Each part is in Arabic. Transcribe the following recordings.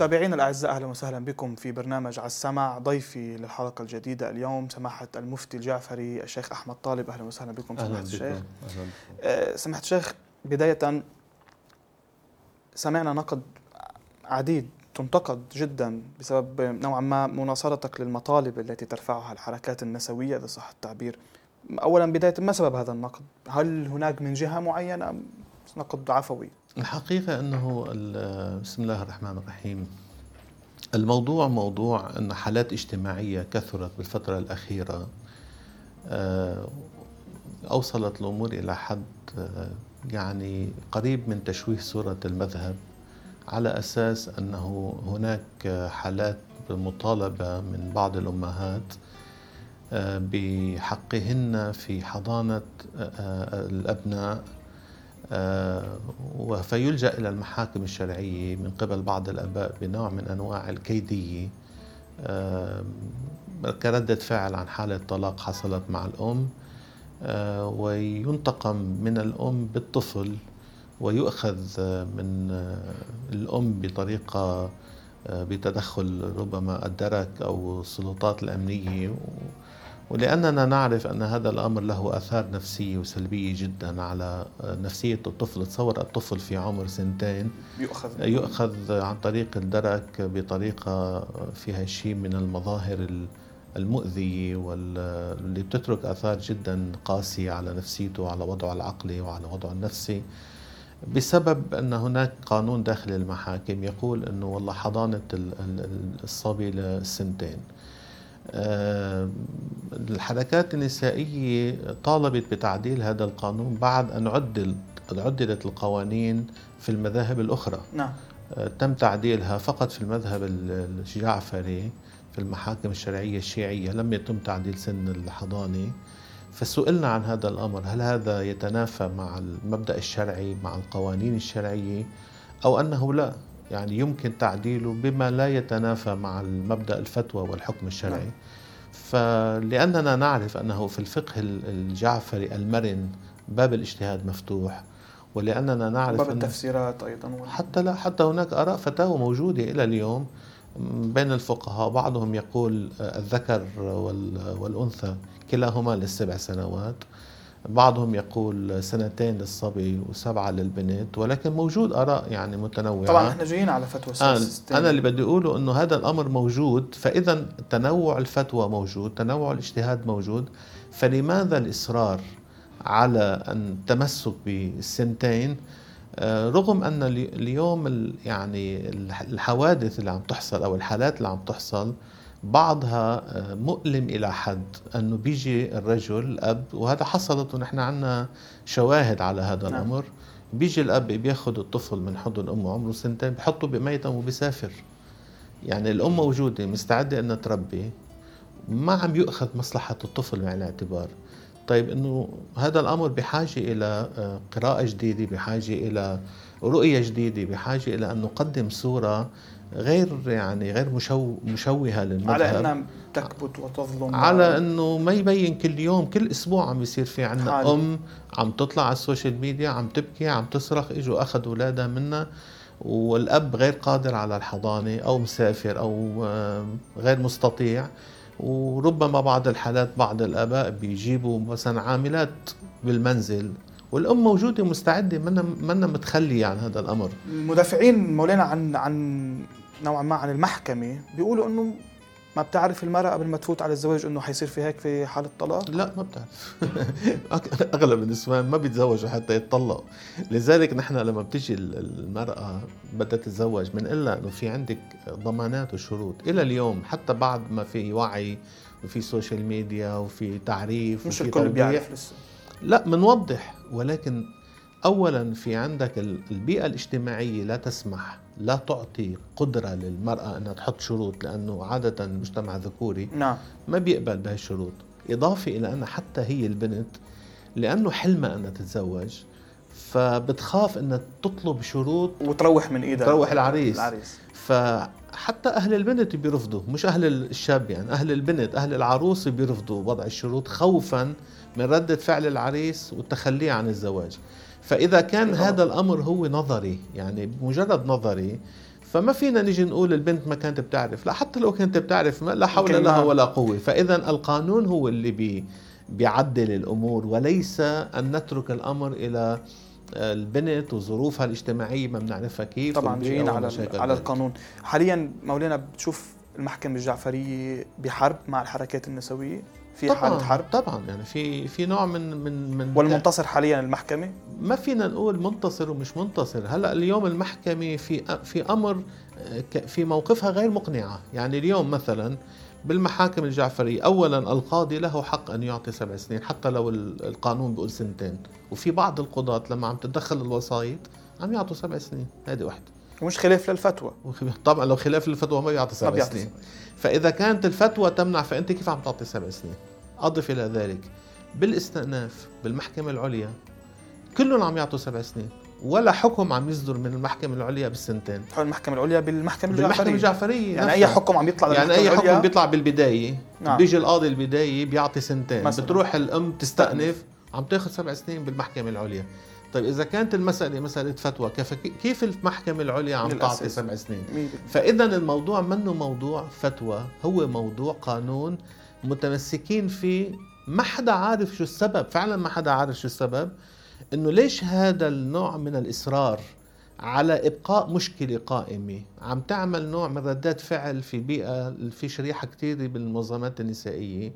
متابعينا الأعزاء أهلا وسهلا بكم في برنامج على السمع ضيفي للحلقة الجديدة اليوم سماحة المفتي الجعفري الشيخ أحمد طالب أهلا وسهلا بكم سماحة الشيخ أهلا. أه سماحة الشيخ بداية سمعنا نقد عديد تنتقد جدا بسبب نوعا ما مناصرتك للمطالب التي ترفعها الحركات النسوية إذا صح التعبير اولا بداية ما سبب هذا النقد؟ هل هناك من جهة معينة نقد عفوي؟ الحقيقة أنه بسم الله الرحمن الرحيم. الموضوع موضوع أن حالات اجتماعية كثرت بالفترة الأخيرة آه، أوصلت الأمور إلى حد آه، يعني قريب من تشويه صورة المذهب على أساس أنه هناك حالات مطالبة من بعض الأمهات آه، بحقهن في حضانة الأبناء فيلجأ إلى المحاكم الشرعية من قبل بعض الآباء بنوع من أنواع الكيدية آه، كردة فعل عن حالة طلاق حصلت مع الأم آه، وينتقم من الأم بالطفل ويؤخذ من الأم بطريقة بتدخل ربما الدرك أو السلطات الأمنية ولأننا نعرف أن هذا الأمر له آثار نفسية وسلبية جدا على نفسية الطفل. تصور الطفل في عمر سنتين يؤخذ. يؤخذ عن طريق الدرك بطريقة فيها شيء من المظاهر المؤذية واللي بتترك آثار جدا قاسية على نفسيته وعلى وضعه العقلي وعلى وضعه النفسي. بسبب أن هناك قانون داخل المحاكم يقول أنه والله حضانة الصبي للسنتين آه، الحركات النسائية طالبت بتعديل هذا القانون بعد أن عدل عدلت القوانين في المذاهب الأخرى. نعم. آه، تم تعديلها فقط في المذهب الجعفري في المحاكم الشرعية الشيعية لم يتم تعديل سن الحضانة. فسئلنا عن هذا الأمر هل هذا يتنافى مع المبدأ الشرعي مع القوانين الشرعية أو أنه لا؟ يعني يمكن تعديله بما لا يتنافى مع المبدا الفتوى والحكم الشرعي. نعم. فلأننا نعرف أنه في الفقه الجعفري المرن باب الاجتهاد مفتوح ولأننا نعرف باب التفسيرات أيضا. حتى لا حتى هناك آراء فتاوى موجودة إلى اليوم بين الفقهاء. بعضهم يقول الذكر والأنثى كلاهما للسبع سنوات. بعضهم يقول سنتين للصبي وسبعة للبنت ولكن موجود آراء يعني متنوعة. طبعا إحنا جايين على فتوى آه أنا اللي بدي أقوله أنه هذا الأمر موجود فإذا تنوع الفتوى موجود تنوع الاجتهاد موجود فلماذا الإصرار على أن تمسك بالسنتين آه، رغم أن اليوم يعني الحوادث اللي عم تحصل أو الحالات اللي عم تحصل بعضها آه، مؤلم إلى حد أنه بيجي الرجل الأب وهذا حصلت ونحن عنا شواهد على هذا نعم. الأمر. بيجي الأب بياخذ الطفل من حضن أمه عمره سنتين بحطه بميتم وبيسافر. يعني الأم موجودة مستعدة أنها تربي. ما عم يؤخذ مصلحة الطفل بعين الاعتبار. طيب إنه هذا الأمر بحاجة إلى آه، قراءة جديدة بحاجة إلى رؤية جديدة بحاجة إلى أن نقدم صوره غير يعني غير مشو مشوهة للمذهب. على أنها تكبت وتظلم. على إنه ما يبين كل يوم كل أسبوع عم بيصير في عندنا أم عم تطلع على السوشيال ميديا عم تبكي عم تصرخ إجوا اخذوا اولادها منا والأب غير قادر على الحضانة أو مسافر أو غير مستطيع. وربما بعض الحالات بعض الآباء بيجيبوا مثلا عاملات بالمنزل والأم موجودة مستعدة منا منا متخلية عن هذا الأمر. المدافعين مولانا عن عن نوعا ما عن المحكمة بيقولوا إنه ما بتعرف المرأة قبل ما تفوت على الزواج إنه حيصير في هيك في حالة طلاق؟ لا ما بتعرف. أغلب النسوان ما بيتزوجوا حتى يتطلقوا. لذلك نحن لما بتجي المرأة بدها تتزوج بنقول لها إنه في عندك ضمانات وشروط. إلى اليوم حتى بعد ما في وعي وفي social media وفي تعريف مش الكل بيعرف لسه. لا بنوضح ولكن اولا في عندك البيئة الاجتماعية لا تسمح لا تعطي قدرة للمرأة إنها تحط شروط لأنه عادة المجتمع ذكوري نعم. ما بيقبل بهالشروط. إضافة إلى ان حتى هي البنت لأنه حلمها إنها تتزوج فبتخاف إنها تطلب شروط وتروح من إيدها. تروح العريس. العريس. فحتى أهل البنت بيرفضوا مش أهل الشاب يعني أهل البنت أهل العروسه بيرفضوا وضع الشروط خوفا من ردة فعل العريس والتخلي عن الزواج. فإذا كان هذا الأمر هو نظري يعني مجرد نظري فما فينا نيجي نقول البنت ما كانت بتعرف. لا حتى لو كانت بتعرف ما لا حول لها ما- ولا قوة. فإذا القانون هو اللي بي بيعدل الأمور وليس أن نترك الأمر إلى آه، البنت وظروفها الاجتماعية ما بنعرفها كيف طبعا جايين على على. القانون. حاليا مولانا بتشوف المحكمة الجعفرية بحرب مع الحركات النسوية؟ في طبعا حالة حرب. طبعا يعني في في نوع من من من والمنتصر حاليا المحكمة؟ ما فينا نقول منتصر ومش منتصر. هلأ اليوم المحكمة في في أمر في موقفها غير مقنعة. يعني اليوم مثلا بالمحاكم الجعفرية اولا القاضي له حق أن يعطي سبع سنين حتى لو ال- القانون بيقول سنتين. وفي بعض القضاة لما عم تتدخل الوسائط عم يعطوا سبع سنين. هذه واحدة ومش خلاف للفتوى. طبعا لو خلاف الفتوى ما بيعطي سبع سنين. فإذا كانت الفتوى تمنع فأنت كيف عم تعطي سبع سنين؟ أضف إلى ذلك بالإستئناف بالمحكمة العليا كلهم عم يعطوا سبع سنين ولا حكم عم يصدر من المحكمة العليا بالسنتين. تحول المحكمة العليا بالمحكمة بالمحكمة الجعفرية. الجعفرية يعني نفسها. أي حكم عم يطلع يعني أي حكم العليا؟ بيطلع بالبداية. نعم. بيجي القاضي البداية بيعطي سنتين. مثلاً. بتروح الأم تستأنف. عم تاخذ سبع سنين بالمحكمة العليا. طيب إذا كانت المسألة مساله فتوى كيف المحكمة العليا عم تعطي. سبع سنين. فاذا الموضوع منه موضوع فتوى هو موضوع قانون متمسكين فيه ما حدا عارف شو السبب فعلا ما حدا عارف شو السبب إنه ليش هذا النوع من الإصرار على إبقاء مشكلة قائمة عم تعمل نوع من ردات فعل في بيئة في شريحة كثيره بالمنظمات النسائية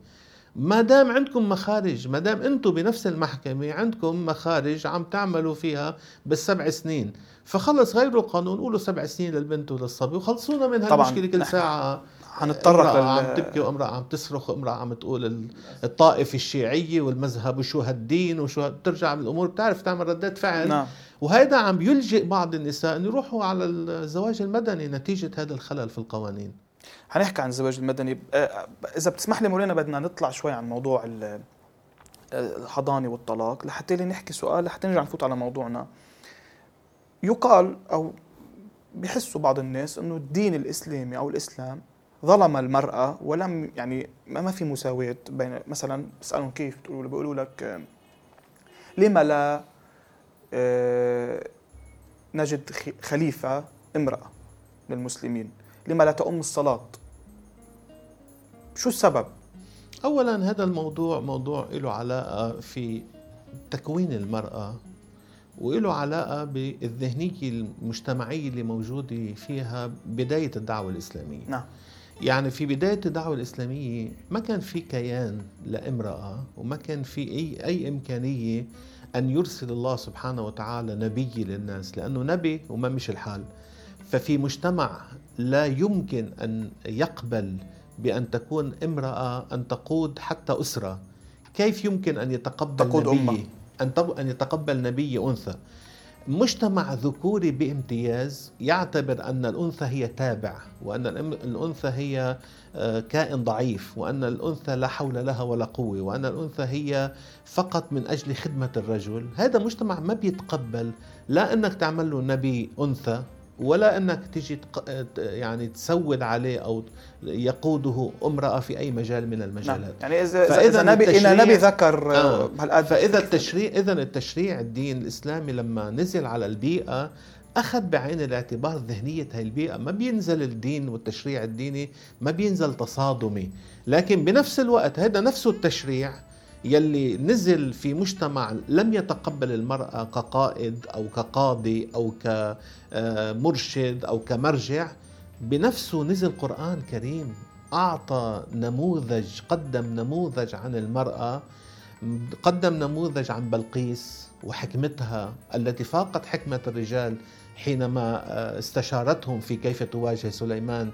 ما دام عندكم مخارج ما دام أنتم بنفس المحكمة عندكم مخارج عم تعملوا فيها بالسبع سنين. فخلص غيروا القانون قولوا سبع سنين للبنت وللصبي وخلصونا من طبعاً. هالمشكله كل ساعة. حنتطرق لل- عم تبكي وامرأة عم تصرخ وامرأة عم تقول ال- الطائفة الشيعية والمذهب وشو هالدين وشو ها- بترجع الأمور بتعرف تعمل ردات فعل. نعم. وهيدا عم يلجئ بعض النساء أن يروحوا على الزواج المدني نتيجة هذا الخلل في القوانين. حنحكي عن الزواج المدني. آه، إذا بتسمح لي مولانا بدنا نطلع شوي عن موضوع آه، الحضانة والطلاق. لحتى لي نحكي سؤال لحتى نرجع نفوت على موضوعنا. يقال أو بحسوا بعض الناس إنه الدين الإسلامي أو الإسلام ظلم المرأة ولم يعني ما في مساواة بين مثلا بسألهم كيف بتقولوا بيقولوا لك آه، لما لا آه، نجد خ- خليفة امرأة للمسلمين. لما لا تؤم الصلاة. شو السبب؟ أولا هذا الموضوع موضوع له علاقة في تكوين المرأة وله علاقة بالذهنية المجتمعية اللي موجودة فيها بداية الدعوة الإسلامية. نعم. يعني في بداية الدعوة الإسلامية ما كان في كيان لامرأة وما كان في أي, أي إمكانية أن يرسل الله سبحانه وتعالى نبي للناس لأنه نبي وما مش الحال. ففي مجتمع لا يمكن أن يقبل بأن تكون امرأة أن تقود حتى أسرة. كيف يمكن أن يتقبل تقود نبي؟ أمة. أن تب- أن يتقبل نبي أنثى. مجتمع ذكوري بامتياز يعتبر أن الأنثى هي تابع وأن الأم- الأنثى هي آه، كائن ضعيف وأن الأنثى لا حول لها ولا قوة وأن الأنثى هي فقط من أجل خدمة الرجل. هذا مجتمع ما بيتقبل. لا أنك تعمل له نبي أنثى. ولا أنك تيجي تق... يعني تسود عليه أو يقوده امرأة في أي مجال من نعم المجالات يعني اذا فإذا اذا نبي اذا نبي ذكر آه. آه. هالقد فإذا التشريع إذا التشريع الدين الإسلامي لما نزل على البيئة أخذ بعين الاعتبار ذهنية هاي البيئة ما بينزل الدين والتشريع الديني ما بينزل تصادمي لكن بنفس الوقت هذا نفسه التشريع يلي نزل في مجتمع لم يتقبل المرأة كقائد أو كقاضي أو كمرشد أو كمرجع بنفسه نزل قرآن كريم أعطى نموذج قدم نموذج عن المرأة قدم نموذج عن بلقيس وحكمتها التي فاقت حكمة الرجال حينما استشارتهم في كيف تواجه سليمان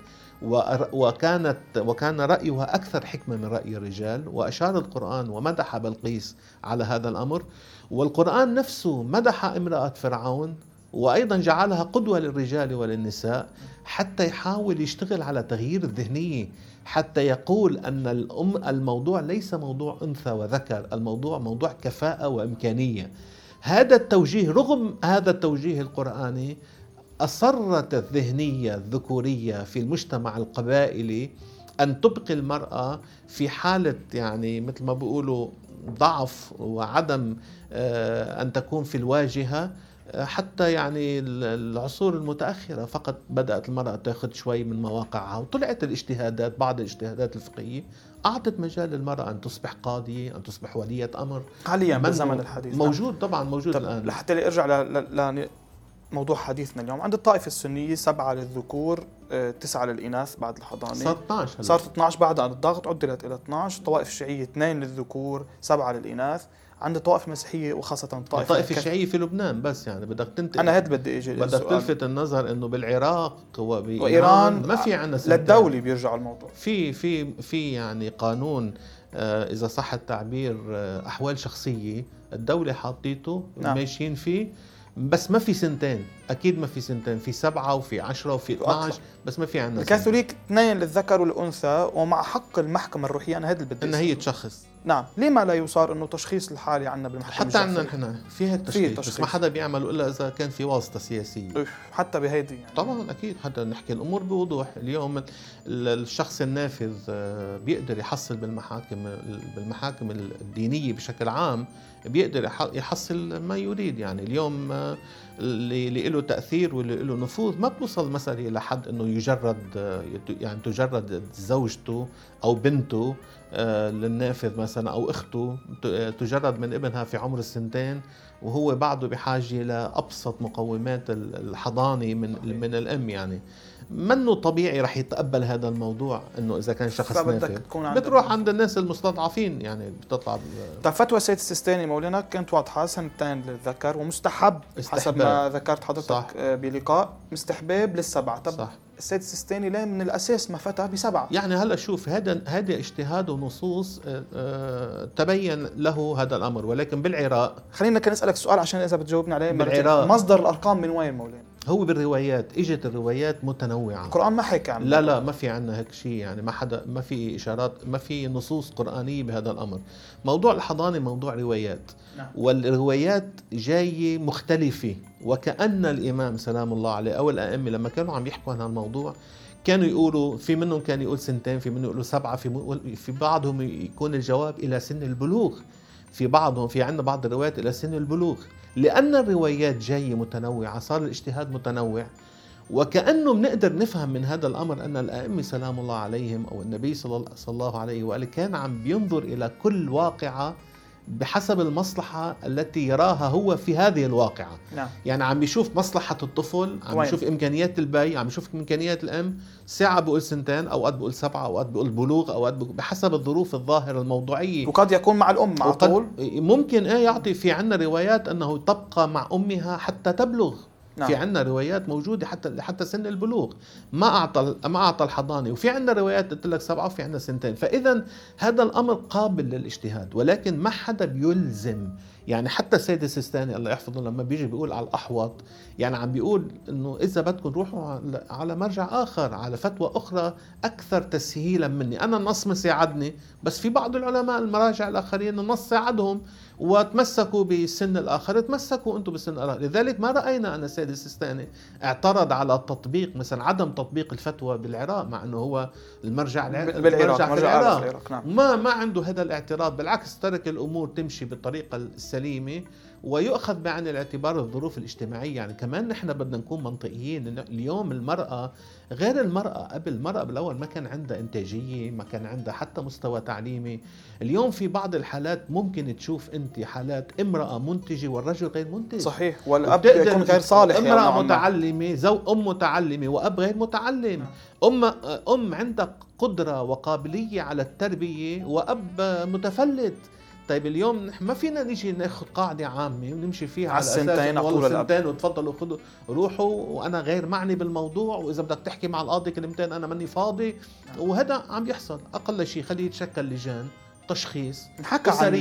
وكانت وكان رأيها أكثر حكمة من رأي الرجال وأشار القرآن ومدح بلقيس على هذا الأمر. والقرآن نفسه مدح امرأة فرعون وأيضا جعلها قدوة للرجال وللنساء حتى يحاول يشتغل على تغيير الذهنية حتى يقول أن الأم الموضوع ليس موضوع أنثى وذكر الموضوع موضوع كفاءة وإمكانية. هذا التوجيه رغم هذا التوجيه القرآني أصرت الذهنية الذكورية في المجتمع القبائلي أن تبقي المرأة في حالة يعني مثل ما بيقولوا ضعف وعدم أن تكون في الواجهة حتى يعني العصور المتأخرة فقط بدأت المرأة تأخذ شوي من مواقعها وطلعت الاجتهادات بعض الاجتهادات الفقهية أعطت مجال للمرأة أن تصبح قاضية أن تصبح ولية أمر. حاليا بالزمن الحديث. موجود طبعا موجود الآن. لحتى ارجع لموضوع حديثنا اليوم. عند الطائفة السنية سبعة للذكور آه، تسعة للإناث بعد الحضانة. صارت 12 صارت 12 بعد الضغط عدلت إلى 12 الطوائف الشيعية اثنين للذكور سبعة للإناث. عند الطوائف المسيحيه وخاصة الطائفه الطائفه الشيعية في لبنان بس يعني بدك تنتقل. أنا هاد بدي إجي بدك تلفت النظر إنه بالعراق وإيران ما في عندنا للدولة بيرجع الموضوع. في في في يعني قانون آه إذا صح التعبير آه أحوال شخصية الدولة حاطيته نعم. ماشيين فيه. بس ما في سنتين. أكيد ما في سنتين. في سبعة وفي عشرة وفي 12 بس ما في عندنا الكاثوليك اثنين للذكر والانثى ومع حق المحكمة الروحية أنا هذا اللي بدي إنها هي تشخص نعم. ليه ما لا يصار إنه تشخيص الحاله عندنا بالمحكمة حتى عندنا نحن في هيك تشخيص, تشخيص بس ما حدا بيعمله إلا إذا كان في واسطة سياسية. حتى بهيدي يعني. طبعا أكيد. حتى نحكي الأمور بوضوح. اليوم الشخص النافذ آه، بيقدر يحصل بالمحاكم بالمحاكم الدينية بشكل عام. بيقدر يحصل ما يريد يعني. اليوم آه، اللي له تأثير واللي له نفوذ ما بتوصل المساله إلى حد إنه يجرد آه، يعني تجرد زوجته أو بنته آه، للنافذ مثلا أو أخته. تجرد من ابنها في عمر السنتين وهو بعده بحاجة لابسط مقومات الحضانة من من الأم يعني. منه طبيعي رح يتقبل هذا الموضوع إنه إذا كان شخص نافذ؟ بتروح عند الناس المستضعفين يعني بتطلع طيب فتوى سيد السيستاني مولانا كانت واضحة سنتين للذكر ومستحب استحباب. حسب ما ذكرت حضرتك صح. آه، بلقاء مستحباب للسبعة. طب صح. السيد السيستاني ليه من الأساس ما فتى بسبعة؟ يعني هلا شوف هذا هذا اجتهاد ونصوص آه، آه، تبين له هذا الأمر ولكن بالعراق خلينا كان أسألك سؤال عشان إذا بتجاوبني عليه بالعراق. مصدر الأرقام من وين مولانا؟ هو بالروايات إجت الروايات متنوعة. القرآن ما حكى عن لا لا ما في عندنا هيك شيء يعني ما حدا ما في إشارات ما في نصوص قرآنية بهذا الأمر. موضوع الحضانة موضوع روايات. نعم. والروايات جاية مختلفة. وكأن الإمام سلام الله عليه أو الأئمة لما كانوا عم يحكوا عن الموضوع كانوا يقولوا في منهم كان يقول سنتين في منهم يقولوا سبعة في في بعضهم يكون الجواب إلى سن البلوغ. في بعضهم في عندنا بعض الروايات إلى سن البلوغ. لأن الروايات جاية متنوعة صار الاجتهاد متنوع وكأنه بنقدر نفهم من هذا الأمر أن الأئمة سلام الله عليهم أو النبي صلى الله عليه وآله كان عم بينظر إلى كل واقعة بحسب المصلحة التي يراها هو في هذه الواقعة. نعم. يعني عم بيشوف مصلحة الطفل عم وين. بيشوف إمكانيات الأب عم بيشوف إمكانيات الأم. ساعة بقول سنتين أوقات بقول سبعة أوقات بقول بلوغ أوقات بقول بحسب الظروف الظاهرة الموضوعية. وقد يكون مع الأم مع طول. ممكن إيه يعطي في عنا روايات أنه تبقى مع أمها حتى تبلغ. نعم. في عندنا روايات موجودة حتى حتى سن البلوغ. ما اعطى ما أعطى الحضانة. وفي عندنا روايات قلت لك سبعة وفي عندنا سنتين. فاذا هذا الأمر قابل للإجتهاد ولكن ما حدا بيلزم يعني حتى السيد السيستاني الله يحفظه لما بيجي بيقول على الأحوط يعني عم بيقول إنه إذا بدكم روحوا على مرجع آخر على فتوى أخرى أكثر تسهيلا مني أنا النص ما ساعدني بس في بعض العلماء المراجع الآخرين النص ساعدهم وتمسكوا بالسن الآخر تمسكوا أنتم بالسن الآخر لذلك ما رأينا أن السيد السيستاني اعترض على تطبيق مثلا عدم تطبيق الفتوى بالعراق مع إنه هو المرجع بالعراق المرجع في العراق, العراق. نعم. ما ما عنده هذا الاعتراض بالعكس ترك الأمور تمشي بالطريقة السليمة ويؤخذ بعين الاعتبار الظروف الاجتماعية. يعني كمان نحن بدنا نكون منطقيين اليوم المرأة غير المرأة قبل المرأة بالأول ما كان عندها إنتاجية ما كان عندها حتى مستوى تعليمي. اليوم في بعض الحالات ممكن تشوف أنت حالات امرأة منتجة والرجل غير منتج. صحيح. والأب يكون غير صالح امرأة يعني متعلمة زو أم متعلمة وأب غير متعلم. نعم. أم أم عندها قدرة وقابلية على التربية وأب متفلت. طيب اليوم نحن ما فينا نيجي ناخذ قاعدة عامة ونمشي فيها على سنتين والله سنتين وتفضلوا خذوا روحوا وأنا غير معني بالموضوع وإذا بدك تحكي مع القاضي كلمتين أنا ماني فاضي. وهذا عم يحصل. أقل شيء خليه يتشكل لجان تشخيص حكى عن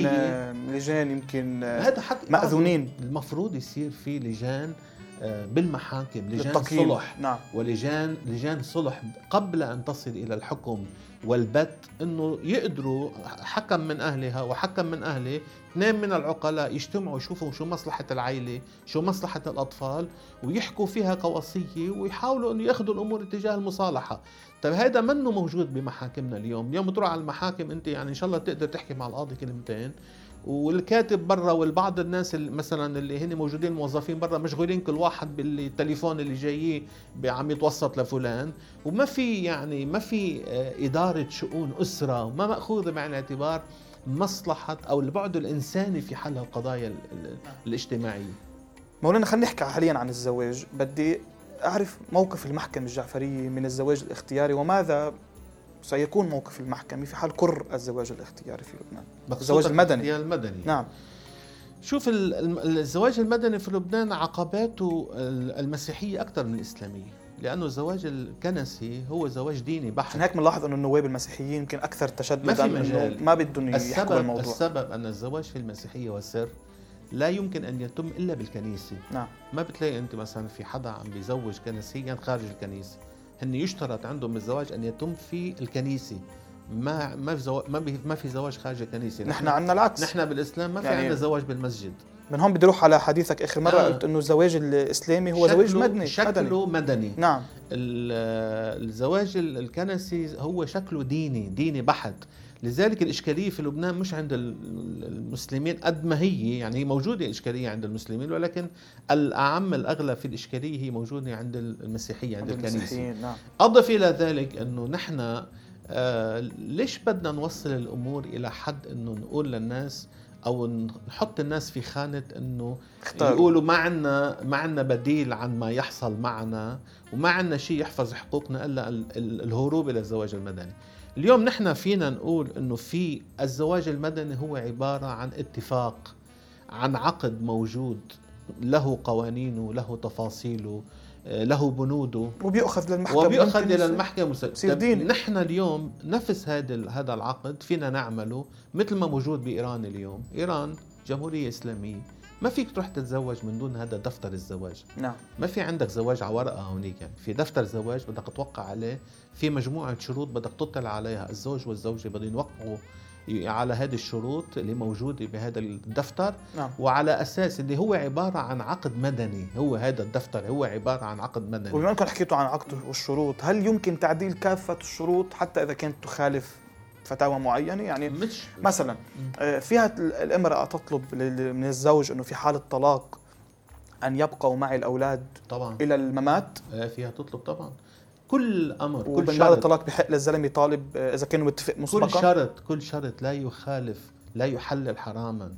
لجان يمكن هذا حكي مأذونين. المفروض يصير في لجان بالمحاكم لجان صلح. نعم. ولجان لجان صلح قبل أن تصل إلى الحكم والبت إنه يقدروا حكم من أهلها وحكم من أهله. اثنين من العقلاء يجتمعوا يشوفوا شو مصلحة العائلة شو مصلحة الأطفال ويحكوا فيها كوصية ويحاولوا أنه يأخذوا الأمور اتجاه المصالحة. طيب هذا منه موجود بمحاكمنا اليوم. اليوم تروح على المحاكم أنت يعني إن شاء الله تقدر تحكي مع القاضي كلمتين. والكاتب برا والبعض الناس اللي مثلا اللي هن موجودين موظفين برا مشغولين كل واحد بالتليفون اللي جاية عم يتوسط لفلان. وما في يعني ما في آه، إدارة شؤون أسرة وما ماخوذه بعين الاعتبار مصلحة أو البعد الإنساني في حل القضايا الاجتماعية. مولانا خلينا نحكي حاليا عن الزواج. بدي أعرف موقف المحكمة الجعفرية من الزواج الاختياري وماذا سيكون موقف المحكمة في حال كر الزواج الاختياري في لبنان. الزواج المدني. المدني. نعم. شوف الزواج المدني في لبنان عقباته المسيحية أكثر من الإسلامية لأنه الزواج الكنسي هو زواج ديني بحت. هيك بنلاحظ أنه النواب المسيحيين يمكن أكثر تشددا ما في مجال. ما بدهم يحكوا الموضوع. السبب أن الزواج في المسيحية والسر لا يمكن أن يتم إلا بالكنيسة. نعم. ما بتلاقي أنت مثلا في حدا عم بيزوج كنسيا خارج الكنيسة. هن يشترط عندهم الزواج أن يتم في الكنيسة. ما ما في زواج ما, ما في زواج خارج الكنيسة. نحن عندنا العكس. نحن بالإسلام ما في يعني عندنا زواج بالمسجد. من هون بدي أروح على حديثك آخر مرة آه. قلت إنه الزواج الإسلامي هو زواج مدني شكله مدني, مدني. نعم الزواج الكنسي هو شكله ديني ديني بحت لذلك الإشكالية في لبنان مش عند المسلمين قد ما هي يعني هي موجودة إشكالية عند المسلمين ولكن الأعم الأغلب في الإشكالية هي موجودة عند المسيحية عند, عند الكنيسة نعم. أضف إلى ذلك أنه نحن آه ليش بدنا نوصل الأمور إلى حد أنه نقول للناس أو نحط الناس في خانة إنه اختار. يقولوا ما عندنا ما عندنا بديل عن ما يحصل معنا وما عندنا شيء يحفظ حقوقنا إلا الهروب إلى الزواج المدني اليوم نحن فينا نقول إنه في الزواج المدني هو عبارة عن اتفاق عن عقد موجود له قوانينه له تفاصيله له بنوده. وبيؤخذ للمحكمة. وبيؤخذ إلى المحكمة ديني نحن اليوم نفس هذا هذا العقد فينا نعمله مثل ما موجود بإيران اليوم. إيران جمهورية إسلامية. ما فيك تروح تتزوج من دون هذا دفتر الزواج. نعم. ما في عندك زواج على ورقة هونيك. في دفتر زواج بدك توقع عليه. في مجموعة شروط بدك تطلع عليها. الزوج والزوجة بدهم يوقعوا على هذه الشروط اللي موجوده بهذا الدفتر نعم. وعلى أساس اللي هو عبارة عن عقد مدني هو هذا الدفتر هو عبارة عن عقد مدني. وبما أنكم حكيتوا عن عقد والشروط هل يمكن تعديل كافة الشروط حتى إذا كانت تخالف فتاوى معينة؟ يعني مش. مثلا آه، فيها الإمرأة تطلب من الزوج إنه في حالة طلاق أن يبقوا معي الأولاد طبعا. إلى الممات؟ آه، فيها تطلب طبعا. كل أمر كل شرط. الطلاق بحق للزلمة طالب آه، إذا كانوا متفق مسبقا. كل شرط كل شرط لا يخالف لا يحلل حراما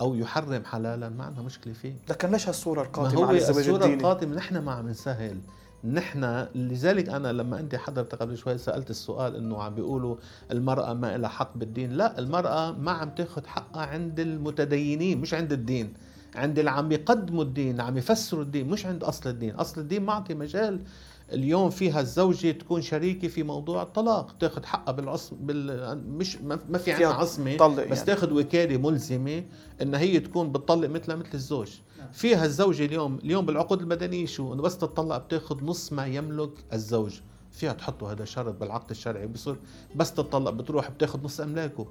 أو يحرم حلالا ما عندنا مشكلة فيه. لكن ليش هالصورة القاتمة الزواج الصورة القاتمة نحن ما عم نسهل. نحن لذلك أنا لما أنت حضرت قبل شوي سألت السؤال إنه عم بيقولوا المرأة ما لها حق بالدين. لا المرأة ما عم تاخذ حقها عند المتدينين مش عند الدين. عند اللي عم يقدموا الدين عم يفسروا الدين مش عند أصل الدين. أصل الدين معطي مجال اليوم فيها الزوجة تكون شريكة في موضوع الطلاق تاخذ حقها بالعصم بال... مش ما في عندها عصمة بس يعني. تاخذ وكالة ملزمة إن هي تكون بتطلق مثلها مثل الزوج نعم. فيها الزوجة اليوم اليوم بالعقود المدنية شو إنه بس تطلق بتاخذ نص ما يملك الزوج فيها تحطوا هذا شرط بالعقد الشرعي بصير بس تطلق بتروح بتاخذ نص أملاكه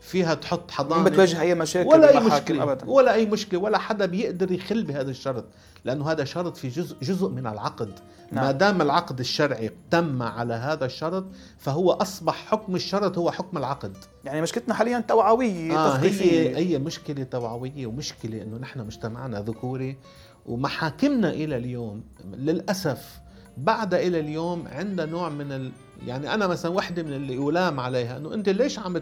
فيها تحط حضانة. ما بتواجه أي مشاكل ولا أي مشكلة أبدا. ولا أي مشكلة ولا حدا بيقدر يخل بهذا الشرط لأنه هذا شرط في جزء جزء من العقد. نعم. ما دام العقد الشرعي تم على هذا الشرط فهو أصبح حكم الشرط هو حكم العقد. يعني مشكلتنا حاليا توعوية آه هي هي مشكلة توعوية ومشكلة إنه نحن مجتمعنا ذكوري. ومحاكمنا إلى اليوم للأسف بعد إلى اليوم عندنا نوع من ال... يعني أنا مثلا وحدة من اللي يلام عليها إنه أنت ليش عم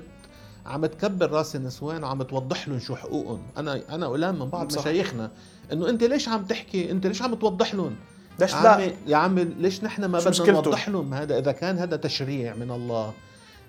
عم تكبر راس النسوان وعم توضح لهم شو حقوقهم. أنا أنا الام من بعض مشايخنا إنه أنت ليش عم تحكي؟ أنت ليش عم توضح لهم؟ ليش لا؟ يا عمي ليش نحن ما بدنا نوضح لهم؟ هذا إذا كان هذا تشريع من الله.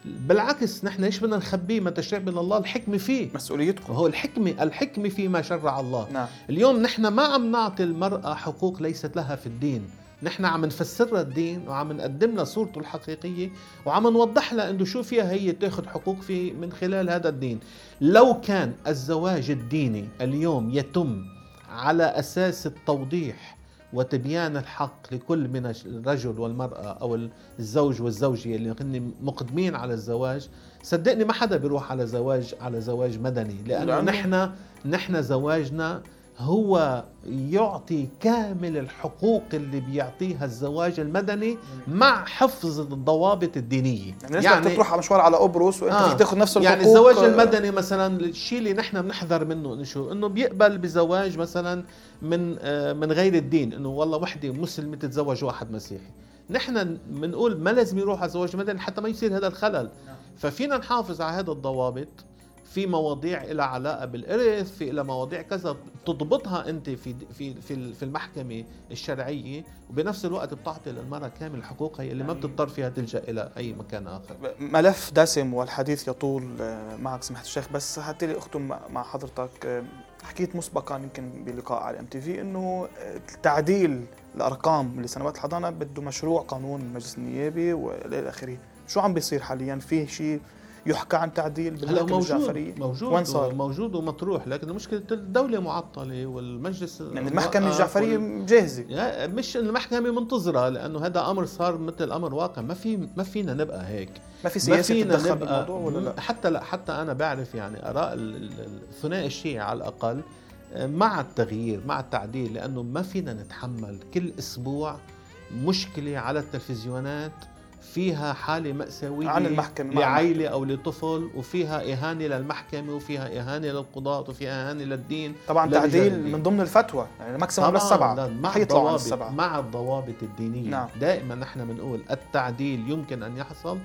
بالعكس نحن إيش بدنا نخبيه ما تشريع من الله؟ الحكمة فيه. مسؤوليتكم. هو الحكمة الحكمة فيما شرع الله. نعم. اليوم نحن ما عم نعطي المرأة حقوق ليست لها في الدين. نحن عم نفسر الدين وعم نقدم لها صورته الحقيقية وعم نوضح لها إنه شو فيها هي تاخذ حقوق في من خلال هذا الدين. لو كان الزواج الديني اليوم يتم على أساس التوضيح وتبيان الحق لكل من الرجل والمرأة أو الزوج والزوجة اللي هن مقدمين على الزواج صدقني ما حدا بيروح على زواج على زواج مدني لأنه نحن نحن زواجنا هو يعطي كامل الحقوق اللي بيعطيها الزواج المدني مع حفظ الضوابط الدينية. يعني يعني تروح على مشوار على قبرص وانت آه. تاخذ نفس الحقوق. يعني الزواج المدني مثلا الشيء اللي نحن بنحذر منه إنه شو؟ إنه بيقبل بزواج مثلا من آه من غير الدين إنه والله وحدة مسلمة تتزوج واحد مسيحي. نحن بنقول ما لازم يروح على زواج مدني حتى ما يصير هذا الخلل. ففينا نحافظ على هذا الضوابط. في مواضيع لها علاقة بالإرث في لها مواضيع كذا تضبطها أنت في في في في المحكمة الشرعية وبنفس الوقت بتعطي للمرأة كامل حقوقها اللي ما بتضطر فيها تلجأ إلى أي مكان آخر. ملف دسم والحديث يطول آه، معك سمحت الشيخ بس حتى لي اختم مع حضرتك آه، حكيت مسبقا يمكن بلقاء على إم تي في إنه تعديل الأرقام لسنوات الحضانة بده مشروع قانون المجلس النيابي والى آخره. شو عم بيصير حاليا؟ في شيء يحكى عن تعديل بالمحكمة موجود الجعفرية موجود وين صار؟ موجود ومطروح لكن مشكلة الدولة معطلة والمجلس يعني المحكمة الجعفرية وال... جاهزة. مش المحكمة منتظرة لأنه هذا أمر صار مثل أمر واقع. ما في ما فينا نبقى هيك. ما في سياسة ما فينا نبقى ولا لا؟ حتى لا حتى أنا بعرف يعني آراء الثنائي الشيعي على الأقل مع التغيير مع التعديل لأنه ما فينا نتحمل كل أسبوع مشكلة على التلفزيونات فيها حالة مأساوية عن المحكمة لعائلة أو لطفل وفيها إهانة للمحكمة وفيها إهانة للقضاة وفيها إهانة للدين. طبعا تعديل من ضمن الفتوى يعني ماكسيموم للسبعة مع الضوابط مع الضوابط الدينية. نعم. دائما نحن بنقول التعديل يمكن أن يحصل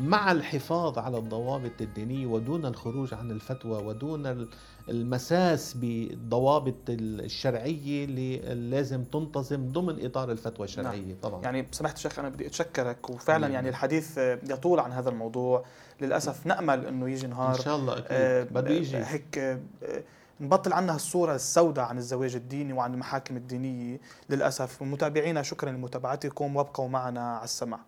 مع الحفاظ على الضوابط الدينية ودون الخروج عن الفتوى ودون المساس بالضوابط الشرعية اللي لازم تنتظم ضمن إطار الفتوى الشرعية. نعم. طبعا. يعني سمحت شيخ أنا بدي أتشكرك وفعلا نعم. يعني الحديث يطول عن هذا الموضوع. للأسف نأمل أنه يجي نهار إن شاء الله أكيد. آه بده يجي. هيك آه نبطل عنها الصورة السوداء عن الزواج الديني وعن المحاكم الدينية. للأسف متابعينا شكرا لمتابعتكم وابقوا معنا على السمع